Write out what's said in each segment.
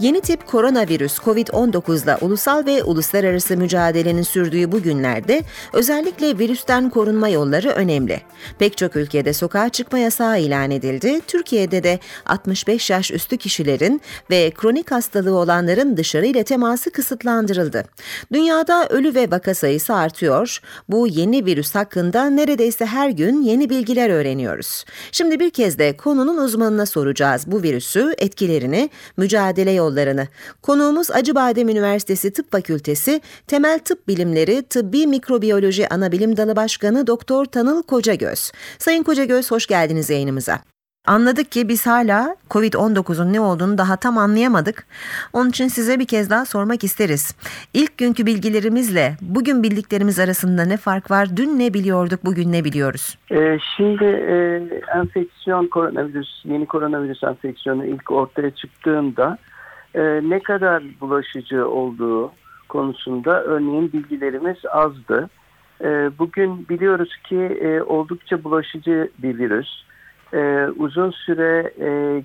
Yeni tip koronavirüs COVID-19 ile ulusal ve uluslararası mücadelenin sürdüğü bu günlerde özellikle virüsten korunma yolları önemli. Pek çok ülkede sokağa çıkma yasağı ilan edildi. Türkiye'de de 65 yaş üstü kişilerin ve kronik hastalığı olanların dışarı ile teması kısıtlandırıldı. Dünyada ölü ve vaka sayısı artıyor. Bu yeni virüs hakkında neredeyse her gün yeni bilgiler öğreniyoruz. Şimdi bir kez de konunun uzmanına soracağız bu virüsü, etkilerini, mücadele yollarını yollarını. Konuğumuz Acıbadem Üniversitesi Tıp Fakültesi Temel Tıp Bilimleri Tıbbi Mikrobiyoloji Anabilim Dalı Başkanı Doktor Tanıl Kocagöz. Sayın Kocagöz hoş geldiniz yayınımıza. Anladık ki biz hala COVID-19'un ne olduğunu daha tam anlayamadık. Onun için size bir kez daha sormak isteriz. İlk günkü bilgilerimizle bugün bildiklerimiz arasında ne fark var? Dün ne biliyorduk, bugün ne biliyoruz? Ee, şimdi e, enfeksiyon koronavirüs, yeni koronavirüs enfeksiyonu ilk ortaya çıktığında e, ne kadar bulaşıcı olduğu konusunda örneğin bilgilerimiz azdı. E, bugün biliyoruz ki e, oldukça bulaşıcı bir virüs. E, uzun süre e,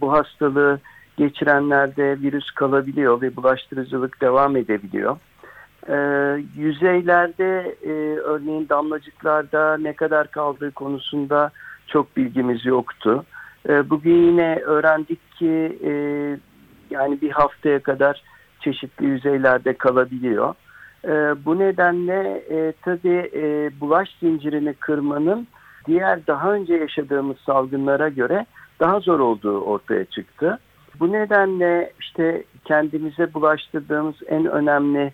bu hastalığı geçirenlerde virüs kalabiliyor ve bulaştırıcılık devam edebiliyor. E, yüzeylerde e, örneğin damlacıklarda ne kadar kaldığı konusunda çok bilgimiz yoktu. E, bugün yine öğrendik ki e, yani bir haftaya kadar çeşitli yüzeylerde kalabiliyor. E, bu nedenle e, tabii e, bulaş zincirini kırmanın diğer daha önce yaşadığımız salgınlara göre daha zor olduğu ortaya çıktı. Bu nedenle işte kendimize bulaştırdığımız en önemli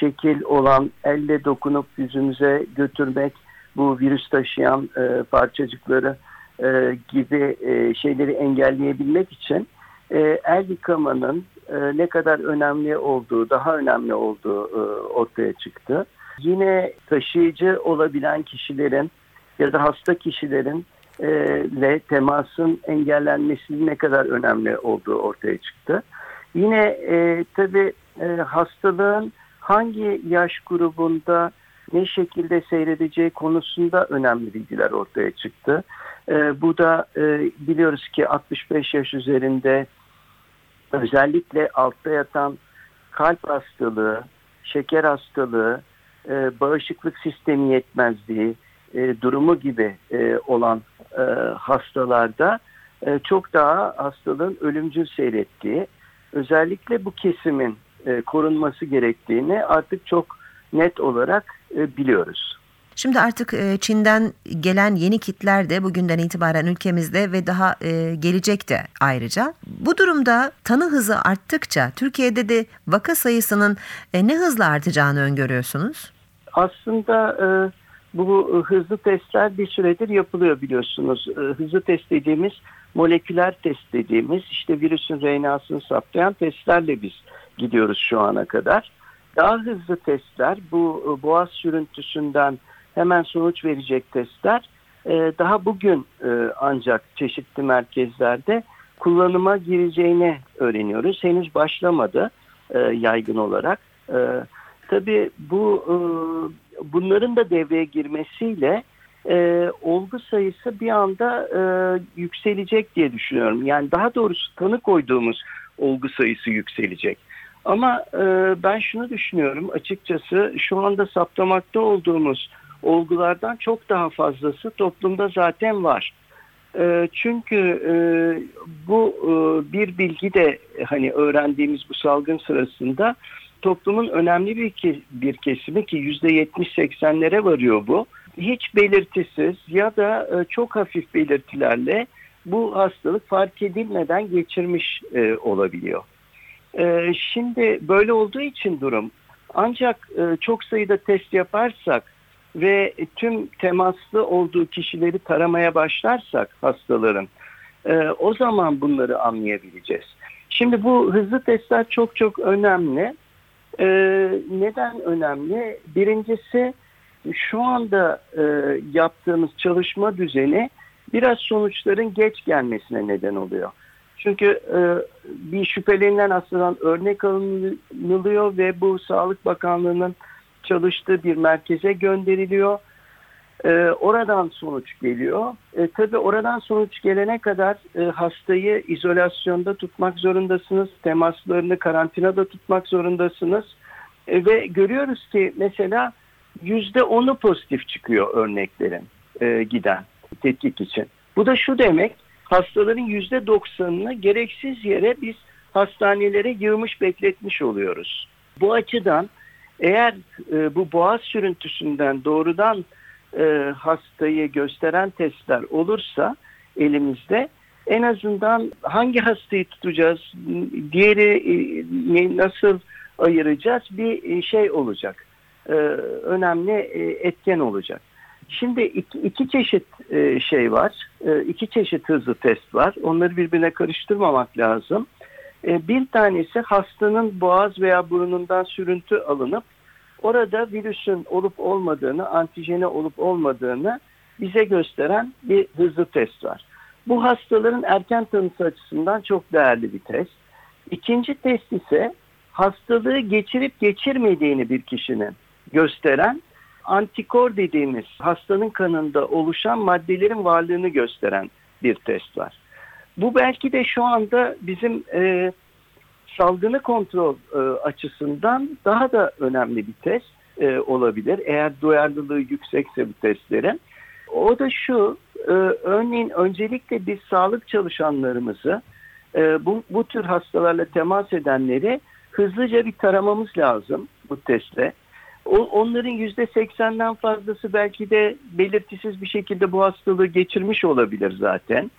şekil olan elle dokunup yüzümüze götürmek, bu virüs taşıyan e, parçacıkları e, gibi e, şeyleri engelleyebilmek için e, el yıkamanın e, ne kadar önemli olduğu, daha önemli olduğu e, ortaya çıktı. Yine taşıyıcı olabilen kişilerin ya da hasta kişilerin e, ile temasın engellenmesi ne kadar önemli olduğu ortaya çıktı. Yine e, tabii e, hastalığın hangi yaş grubunda ne şekilde seyredeceği konusunda önemli bilgiler ortaya çıktı. E, bu da e, biliyoruz ki 65 yaş üzerinde özellikle altta yatan kalp hastalığı, şeker hastalığı, e, bağışıklık sistemi yetmezliği e, durumu gibi e, olan e, hastalarda e, çok daha hastalığın ölümcül seyrettiği, özellikle bu kesimin e, korunması gerektiğini artık çok net olarak e, biliyoruz. Şimdi artık e, Çin'den gelen yeni kitler de bugünden itibaren ülkemizde ve daha e, gelecek de ayrıca. Bu durumda tanı hızı arttıkça Türkiye'de de vaka sayısının e, ne hızla artacağını öngörüyorsunuz? Aslında bu hızlı testler bir süredir yapılıyor biliyorsunuz. Hızlı test dediğimiz moleküler test dediğimiz işte virüsün RNA'sını saptayan testlerle biz gidiyoruz şu ana kadar. Daha hızlı testler bu boğaz sürüntüsünden hemen sonuç verecek testler e, daha bugün e, ancak çeşitli merkezlerde kullanıma gireceğini öğreniyoruz. Henüz başlamadı e, yaygın olarak. E, tabii bu e, bunların da devreye girmesiyle olgu sayısı bir anda e, yükselecek diye düşünüyorum. Yani daha doğrusu tanı koyduğumuz olgu sayısı yükselecek. Ama ben şunu düşünüyorum açıkçası şu anda saptamakta olduğumuz olgulardan çok daha fazlası toplumda zaten var. E, çünkü e, bu e, bir bilgi de hani öğrendiğimiz bu salgın sırasında toplumun önemli bir, bir kesimi ki yüzde yetmiş seksenlere varıyor bu. Hiç belirtisiz ya da e, çok hafif belirtilerle bu hastalık fark edilmeden geçirmiş olabiliyor. Şimdi böyle olduğu için durum ancak çok sayıda test yaparsak ve tüm temaslı olduğu kişileri taramaya başlarsak hastaların e, o zaman bunları anlayabileceğiz. Şimdi bu hızlı testler çok çok önemli. E, neden önemli? Birincisi şu anda e, yaptığımız çalışma düzeni biraz sonuçların geç gelmesine neden oluyor. Çünkü e, bir şüphelenilen hastadan örnek alınılıyor ve bu Sağlık Bakanlığı'nın çalıştığı bir merkeze gönderiliyor. E, oradan sonuç geliyor. E, tabii oradan sonuç gelene kadar e, hastayı izolasyonda tutmak zorundasınız. Temaslarını karantinada tutmak zorundasınız. E, ve görüyoruz ki mesela yüzde onu pozitif çıkıyor örneklerin e, giden tetkik için. Bu da şu demek hastaların yüzde doksanını gereksiz yere biz hastanelere yığmış bekletmiş oluyoruz. Bu açıdan eğer e, bu boğaz sürüntüsünden doğrudan e, hastayı gösteren testler olursa elimizde en azından hangi hastayı tutacağız, diğeri e, nasıl ayıracağız bir e, şey olacak. E, önemli etken olacak. Şimdi iki, iki çeşit şey var, iki çeşit hızlı test var. Onları birbirine karıştırmamak lazım. E, bir tanesi hastanın boğaz veya burnundan sürüntü alınıp orada virüsün olup olmadığını, antijeni olup olmadığını bize gösteren bir hızlı test var. Bu hastaların erken tanısı açısından çok değerli bir test. İkinci test ise hastalığı geçirip geçirmediğini bir kişinin gösteren antikor dediğimiz hastanın kanında oluşan maddelerin varlığını gösteren bir test var. Bu belki de şu anda bizim e, salgını kontrol e, açısından daha da önemli bir test e, olabilir. Eğer duyarlılığı yüksekse bu testlerin. O da şu, e, örneğin öncelikle biz sağlık çalışanlarımızı e, bu, bu tür hastalarla temas edenleri hızlıca bir taramamız lazım bu testle. O, onların yüzde seksenden fazlası belki de belirtisiz bir şekilde bu hastalığı geçirmiş olabilir zaten.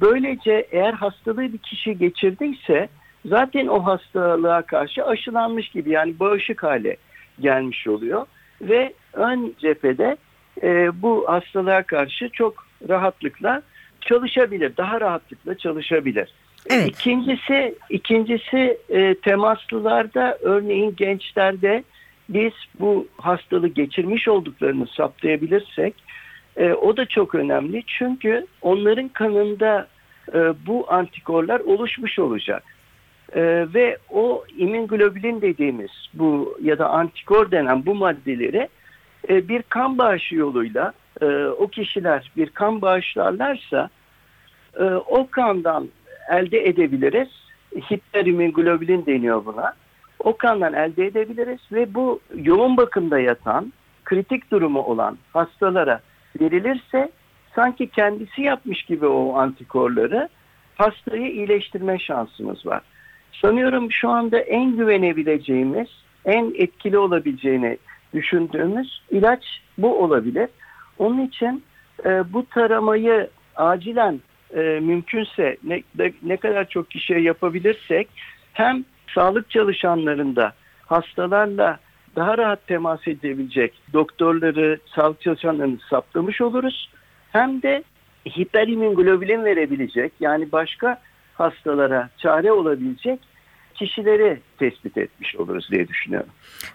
Böylece eğer hastalığı bir kişi geçirdiyse zaten o hastalığa karşı aşılanmış gibi yani bağışık hale gelmiş oluyor. Ve ön cephede e, bu hastalığa karşı çok rahatlıkla çalışabilir, daha rahatlıkla çalışabilir. Evet. İkincisi, ikincisi e, temaslılarda örneğin gençlerde biz bu hastalığı geçirmiş olduklarını saptayabilirsek e, o da çok önemli. Çünkü onların kanında e, bu antikorlar oluşmuş olacak. E, ve o immünoglobulin dediğimiz bu ya da antikor denen bu maddeleri e, bir kan bağışı yoluyla e, o kişiler bir kan bağışlarlarsa e, o kandan elde edebiliriz. Hiperimmunoglobulin deniyor buna. O kandan elde edebiliriz ve bu yoğun bakımda yatan, kritik durumu olan hastalara verilirse sanki kendisi yapmış gibi o antikorları hastayı iyileştirme şansımız var. Sanıyorum şu anda en güvenebileceğimiz, en etkili olabileceğini düşündüğümüz ilaç bu olabilir. Onun için e, bu taramayı acilen e, mümkünse ne, ne kadar çok kişiye yapabilirsek hem sağlık çalışanlarında hastalarla daha rahat temas edebilecek doktorları, sağlık çalışanlarını saptamış oluruz. Hem de hiperimmünoglobulin verebilecek yani başka hastalara çare olabilecek kişileri tespit etmiş oluruz diye düşünüyorum.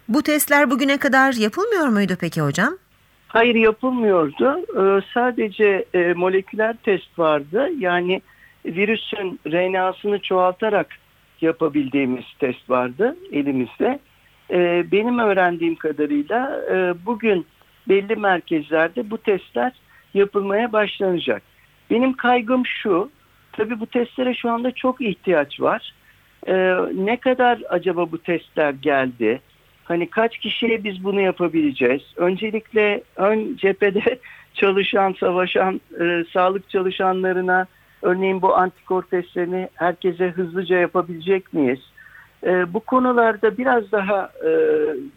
Bu testler bugüne kadar yapılmıyor muydu peki hocam? Hayır yapılmıyordu. Ee, sadece e, moleküler test vardı. Yani virüsün RNA'sını çoğaltarak yapabildiğimiz test vardı elimizde. Ee, benim öğrendiğim kadarıyla e, bugün belli merkezlerde bu testler yapılmaya başlanacak. Benim kaygım şu, tabii bu testlere şu anda çok ihtiyaç var. Ee, ne kadar acaba bu testler geldi? Hani kaç kişiye biz bunu yapabileceğiz? Öncelikle ön cephede çalışan, savaşan e, sağlık çalışanlarına örneğin bu antikor testlerini herkese hızlıca yapabilecek miyiz? E, bu konularda biraz daha e,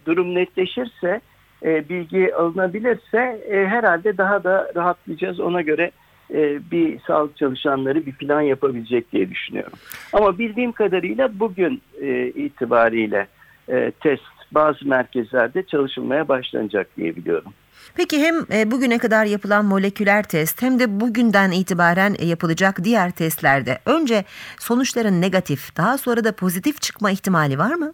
durum netleşirse, e, bilgi alınabilirse e, herhalde daha da rahatlayacağız. Ona göre e, bir sağlık çalışanları bir plan yapabilecek diye düşünüyorum. Ama bildiğim kadarıyla bugün e, itibariyle e, test bazı merkezlerde çalışılmaya başlanacak diye biliyorum. Peki hem e, bugüne kadar yapılan moleküler test hem de bugünden itibaren e, yapılacak diğer testlerde önce sonuçların negatif daha sonra da pozitif çıkma ihtimali var mı?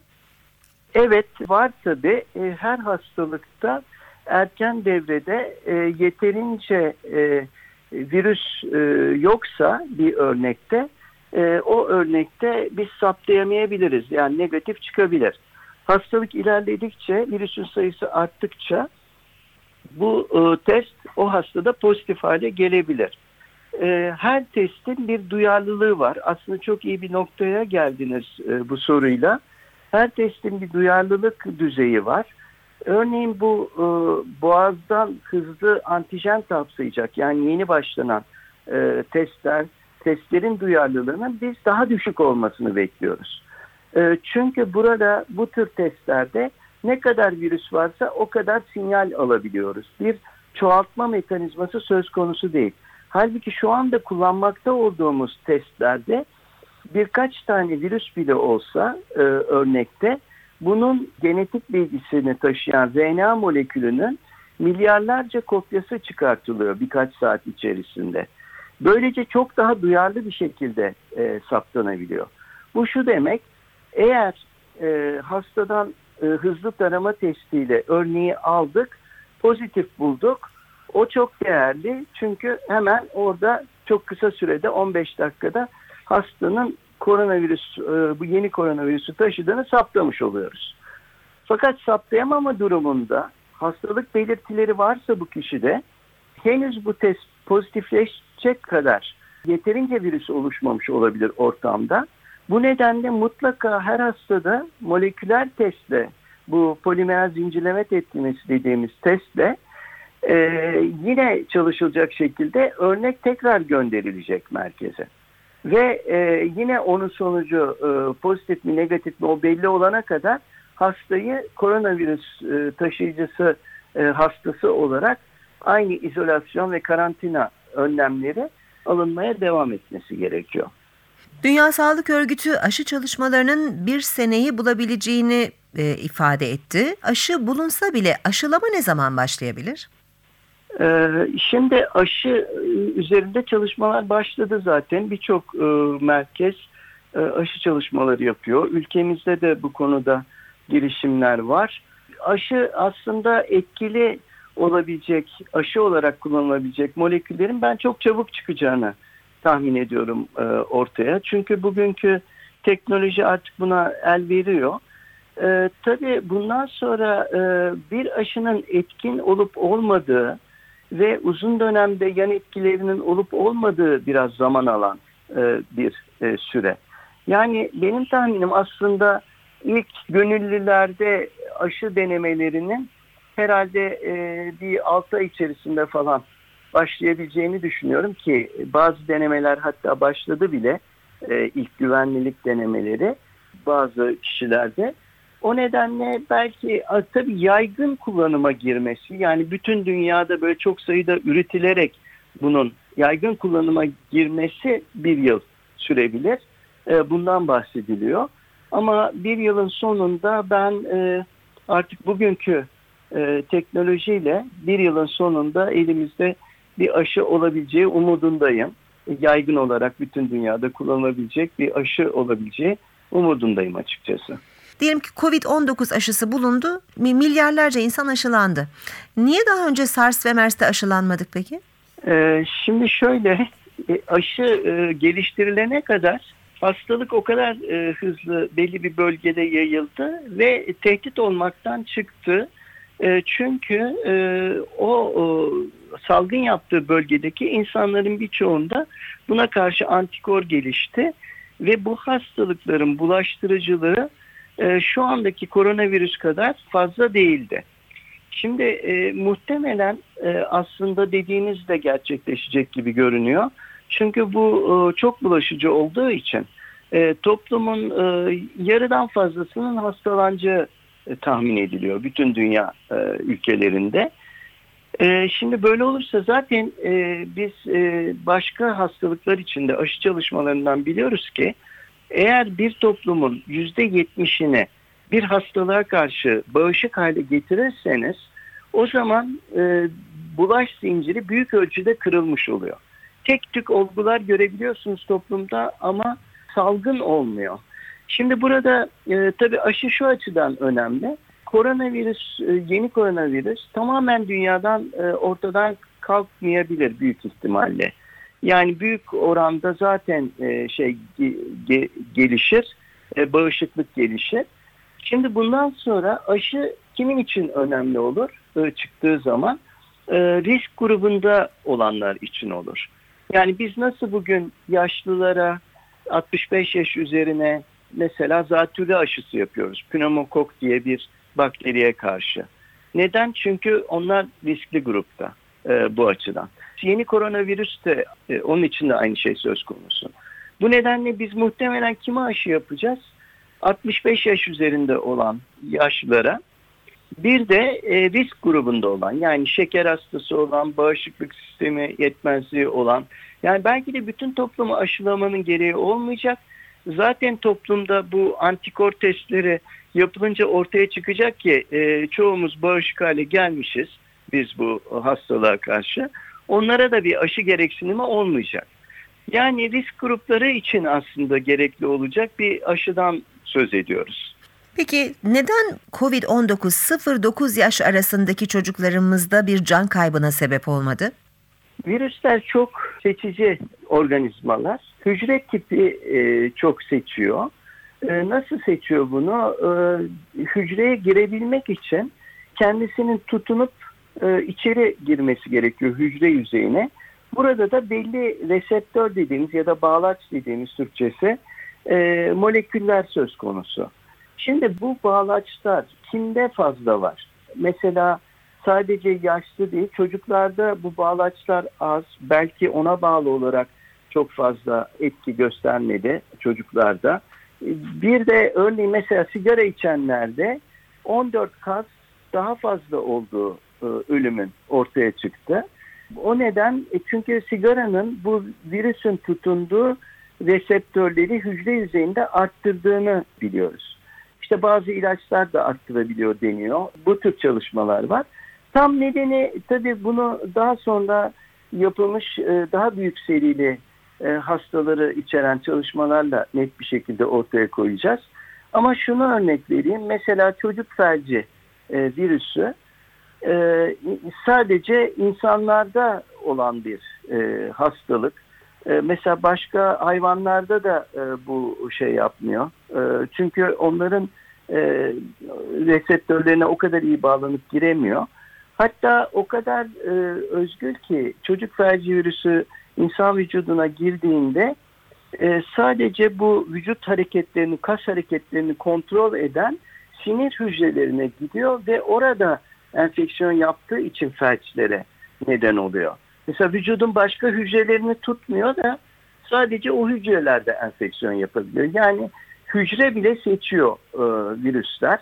Evet var tabi. E, her hastalıkta erken devrede yeterince virüs yoksa bir örnekte o örnekte biz saptayamayabiliriz. Yani negatif çıkabilir. Hastalık ilerledikçe virüsün sayısı arttıkça bu e, test o hastada pozitif hale gelebilir. E, her testin bir duyarlılığı var. Aslında çok iyi bir noktaya geldiniz e, bu soruyla. Her testin bir duyarlılık düzeyi var. Örneğin bu e, boğazdan hızlı antijen kapsayacak yani yeni başlanan e, testler, testlerin duyarlılığının biz daha düşük olmasını bekliyoruz. E, çünkü burada bu tür testlerde ne kadar virüs varsa o kadar sinyal alabiliyoruz. Bir çoğaltma mekanizması söz konusu değil. Halbuki şu anda kullanmakta olduğumuz testlerde birkaç tane virüs bile olsa e, örnekte bunun genetik bilgisini taşıyan RNA molekülünün milyarlarca kopyası çıkartılıyor birkaç saat içerisinde. Böylece çok daha duyarlı bir şekilde e, saptanabiliyor. Bu şu demek, eğer e, hastadan e, hızlı tarama testiyle örneği aldık, pozitif bulduk, o çok değerli çünkü hemen orada çok kısa sürede 15 dakikada hastanın koronavirüs, e, bu yeni koronavirüsü taşıdığını saptamış oluyoruz. Fakat saptayamama durumunda hastalık belirtileri varsa bu kişide henüz bu test pozitifleşecek kadar yeterince virüs oluşmamış olabilir ortamda. Bu nedenle mutlaka her hastada moleküler testle bu polimer zincirleme tepkimesi dediğimiz testle e, yine çalışılacak şekilde örnek tekrar gönderilecek merkeze. Ve e, yine onun sonucu e, pozitif mi negatif mi o belli olana kadar hastayı koronavirüs e, taşıyıcısı e, hastası olarak aynı izolasyon ve karantina önlemleri alınmaya devam etmesi gerekiyor. Dünya Sağlık Örgütü aşı çalışmalarının bir seneyi bulabileceğini e, ifade etti. Aşı bulunsa bile aşılama ne zaman başlayabilir? Ee, şimdi aşı e, üzerinde çalışmalar başladı zaten. Birçok e, merkez e, aşı çalışmaları yapıyor. Ülkemizde de bu konuda girişimler var. Aşı aslında etkili olabilecek, aşı olarak kullanılabilecek moleküllerin ben çok çabuk çıkacağını tahmin ediyorum e, ortaya. Çünkü bugünkü teknoloji artık buna el veriyor. E, tabii bundan sonra e, bir aşının etkin olup olmadığı ve uzun dönemde yan etkilerinin olup olmadığı biraz zaman alan e, bir e, süre. Yani benim tahminim aslında ilk gönüllülerde aşı denemelerinin herhalde e, bir 6 ay içerisinde falan başlayabileceğini düşünüyorum ki bazı denemeler hatta başladı bile e, ilk güvenlilik denemeleri bazı kişilerde. O nedenle belki tabii yaygın kullanıma girmesi yani bütün dünyada böyle çok sayıda üretilerek bunun yaygın kullanıma girmesi bir yıl sürebilir. E, bundan bahsediliyor. Ama bir yılın sonunda ben e, artık bugünkü teknolojiyle bir yılın sonunda elimizde bir aşı olabileceği umudundayım. Yaygın olarak bütün dünyada kullanılabilecek bir aşı olabileceği umudundayım açıkçası. Diyelim ki Covid-19 aşısı bulundu, milyarlarca insan aşılandı. Niye daha önce SARS ve MERS'te aşılanmadık peki? Ee, şimdi şöyle, e, aşı e, geliştirilene kadar hastalık o kadar e, hızlı belli bir bölgede yayıldı ve tehdit olmaktan çıktı. E, çünkü e, o, o salgın yaptığı bölgedeki insanların birçoğunda buna karşı antikor gelişti ve bu hastalıkların bulaştırıcılığı e, şu andaki koronavirüs kadar fazla değildi. Şimdi e, muhtemelen e, aslında dediğiniz de gerçekleşecek gibi görünüyor. Çünkü bu e, çok bulaşıcı olduğu için e, toplumun e, yarıdan fazlasının hastalanacağı e, tahmin ediliyor bütün dünya e, ülkelerinde. E, şimdi böyle olursa zaten e, biz e, başka hastalıklar içinde aşı çalışmalarından biliyoruz ki eğer bir toplumun yüzde yetmişini bir hastalığa karşı bağışık hale getirirseniz o zaman e, bulaş zinciri büyük ölçüde kırılmış oluyor. Tek tük olgular görebiliyorsunuz toplumda ama salgın olmuyor. Şimdi burada e, tabii aşı şu açıdan önemli. Koronavirüs, e, yeni koronavirüs tamamen dünyadan e, ortadan kalkmayabilir büyük ihtimalle. Yani büyük oranda zaten e, şey ge, gelişir, e, bağışıklık gelişir. Şimdi bundan sonra aşı kimin için önemli olur e, çıktığı zaman? e, risk grubunda olanlar için olur. Yani biz nasıl bugün yaşlılara 65 yaş üzerine mesela zatürre aşısı yapıyoruz. Pneumokok diye bir bakteriye karşı. Neden? Çünkü onlar riskli grupta e, bu açıdan. Yeni koronavirüs de e, onun için de aynı şey söz konusu. Bu nedenle biz muhtemelen kime aşı yapacağız? 65 yaş üzerinde olan yaşlılara bir de e, risk grubunda olan yani şeker hastası olan, bağışıklık sistemi yetmezliği olan yani belki de bütün toplumu aşılamanın gereği olmayacak. Zaten toplumda bu antikor testleri yapılınca ortaya çıkacak ki e, çoğumuz bağışık hale gelmişiz biz bu hastalığa karşı. Onlara da bir aşı gereksinimi olmayacak. Yani risk grupları için aslında gerekli olacak bir aşıdan söz ediyoruz. Peki neden COVID-19 0-9 yaş arasındaki çocuklarımızda bir can kaybına sebep olmadı? Virüsler çok seçici organizmalar. Hücre tipi e, çok seçiyor. E, nasıl seçiyor bunu? E, hücreye girebilmek için kendisinin tutunup e, içeri girmesi gerekiyor hücre yüzeyine. Burada da belli reseptör dediğimiz ya da bağlaç dediğimiz Türkçesi e, moleküller söz konusu. Şimdi bu bağlaçlar kimde fazla var? Mesela sadece yaşlı değil çocuklarda bu bağlaçlar az belki ona bağlı olarak çok fazla etki göstermedi çocuklarda. Bir de örneğin mesela sigara içenlerde 14 kat daha fazla olduğu e, ölümün ortaya çıktı. O neden e, çünkü sigaranın bu virüsün tutunduğu reseptörleri hücre yüzeyinde arttırdığını biliyoruz. İşte bazı ilaçlar da arttırabiliyor deniyor. Bu tür çalışmalar var. Tam nedeni tabii bunu daha sonra yapılmış e, daha büyük serili e, hastaları içeren çalışmalarla net bir şekilde ortaya koyacağız. Ama şunu örnek vereyim. Mesela çocuk felci e, virüsü sadece insanlarda olan bir hastalık. Mesela başka hayvanlarda da bu şey yapmıyor. Çünkü onların reseptörlerine o kadar iyi bağlanıp giremiyor. Hatta o kadar e, özgür ki çocuk felci virüsü insan vücuduna girdiğinde e, sadece bu vücut hareketlerini, kas hareketlerini kontrol eden sinir hücrelerine gidiyor ve orada enfeksiyon yaptığı için felçlere neden oluyor. Mesela vücudun başka hücrelerini tutmuyor da sadece o hücrelerde enfeksiyon yapabiliyor. Yani hücre bile seçiyor e, virüsler.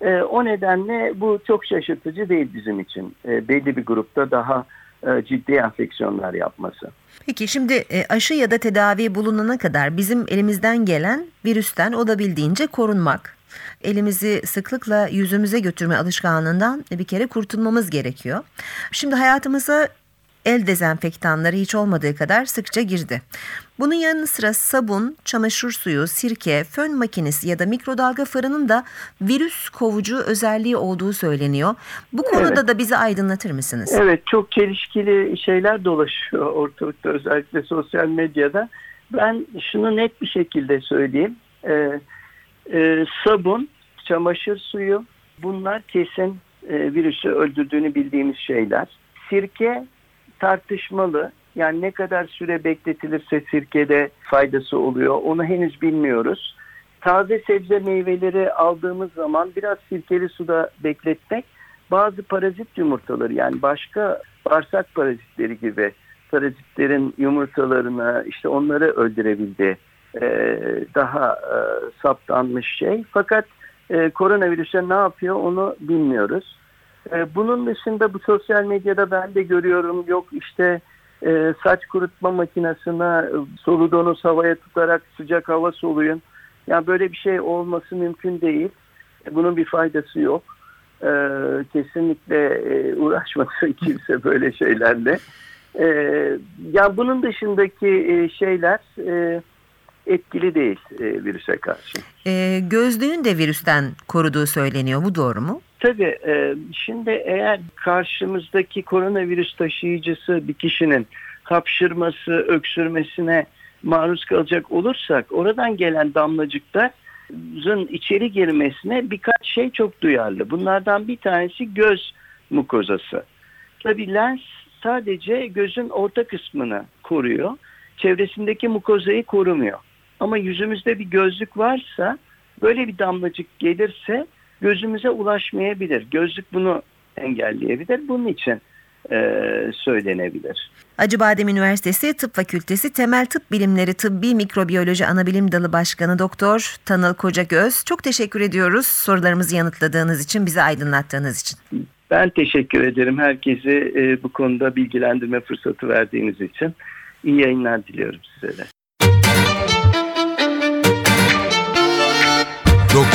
E, o nedenle bu çok şaşırtıcı değil bizim için. E, belli bir grupta daha e, ciddi enfeksiyonlar yapması. Peki şimdi e, aşı ya da tedavi bulunana kadar bizim elimizden gelen virüsten olabildiğince korunmak. Elimizi sıklıkla yüzümüze götürme alışkanlığından bir kere kurtulmamız gerekiyor. Şimdi hayatımıza el dezenfektanları hiç olmadığı kadar sıkça girdi. Bunun yanı sıra sabun, çamaşır suyu, sirke, fön makinesi ya da mikrodalga fırının da virüs kovucu özelliği olduğu söyleniyor. Bu konuda evet. da bizi aydınlatır mısınız? Evet, çok çelişkili şeyler dolaşıyor ortalıkta özellikle sosyal medyada. Ben şunu net bir şekilde söyleyeyim. Ee, e, sabun, çamaşır suyu bunlar kesin e, virüsü öldürdüğünü bildiğimiz şeyler. Sirke tartışmalı. Yani ne kadar süre bekletilirse sirkede faydası oluyor onu henüz bilmiyoruz. Taze sebze meyveleri aldığımız zaman biraz sirkeli suda bekletmek bazı parazit yumurtaları yani başka bağırsak parazitleri gibi parazitlerin yumurtalarını işte onları öldürebildi ee, daha e, saptanmış şey. Fakat e, koronavirüse ne yapıyor onu bilmiyoruz. E, bunun dışında bu sosyal medyada ben de görüyorum yok işte e, saç kurutma makinesine e, soludonuz havaya tutarak sıcak hava soluyun. Yani böyle bir şey olması mümkün değil. Bunun bir faydası yok. kesinlikle uğraşmasın kimse böyle şeylerle. E, ya bunun dışındaki şeyler etkili değil virüse karşı. E, gözlüğün de virüsten koruduğu söyleniyor. Bu doğru mu? Tabii e, şimdi eğer karşımızdaki koronavirüs taşıyıcısı bir kişinin hapşırması, öksürmesine maruz kalacak olursak oradan gelen damlacıkların içeri girmesine birkaç şey çok duyarlı. Bunlardan bir tanesi göz mukozası. Tabii lens sadece gözün orta kısmını koruyor. Çevresindeki mukozayı korumuyor. Ama yüzümüzde bir gözlük varsa böyle bir damlacık gelirse gözümüze ulaşmayabilir. Gözlük bunu engelleyebilir. Bunun için e, söylenebilir. Acıbadem Üniversitesi Tıp Fakültesi Temel Tıp Bilimleri Tıbbi Mikrobiyoloji Anabilim Dalı Başkanı Doktor Tanıl Kocagöz. Çok teşekkür ediyoruz sorularımızı yanıtladığınız için, bizi aydınlattığınız için. Ben teşekkür ederim herkese e, bu konuda bilgilendirme fırsatı verdiğiniz için. İyi yayınlar diliyorum size de.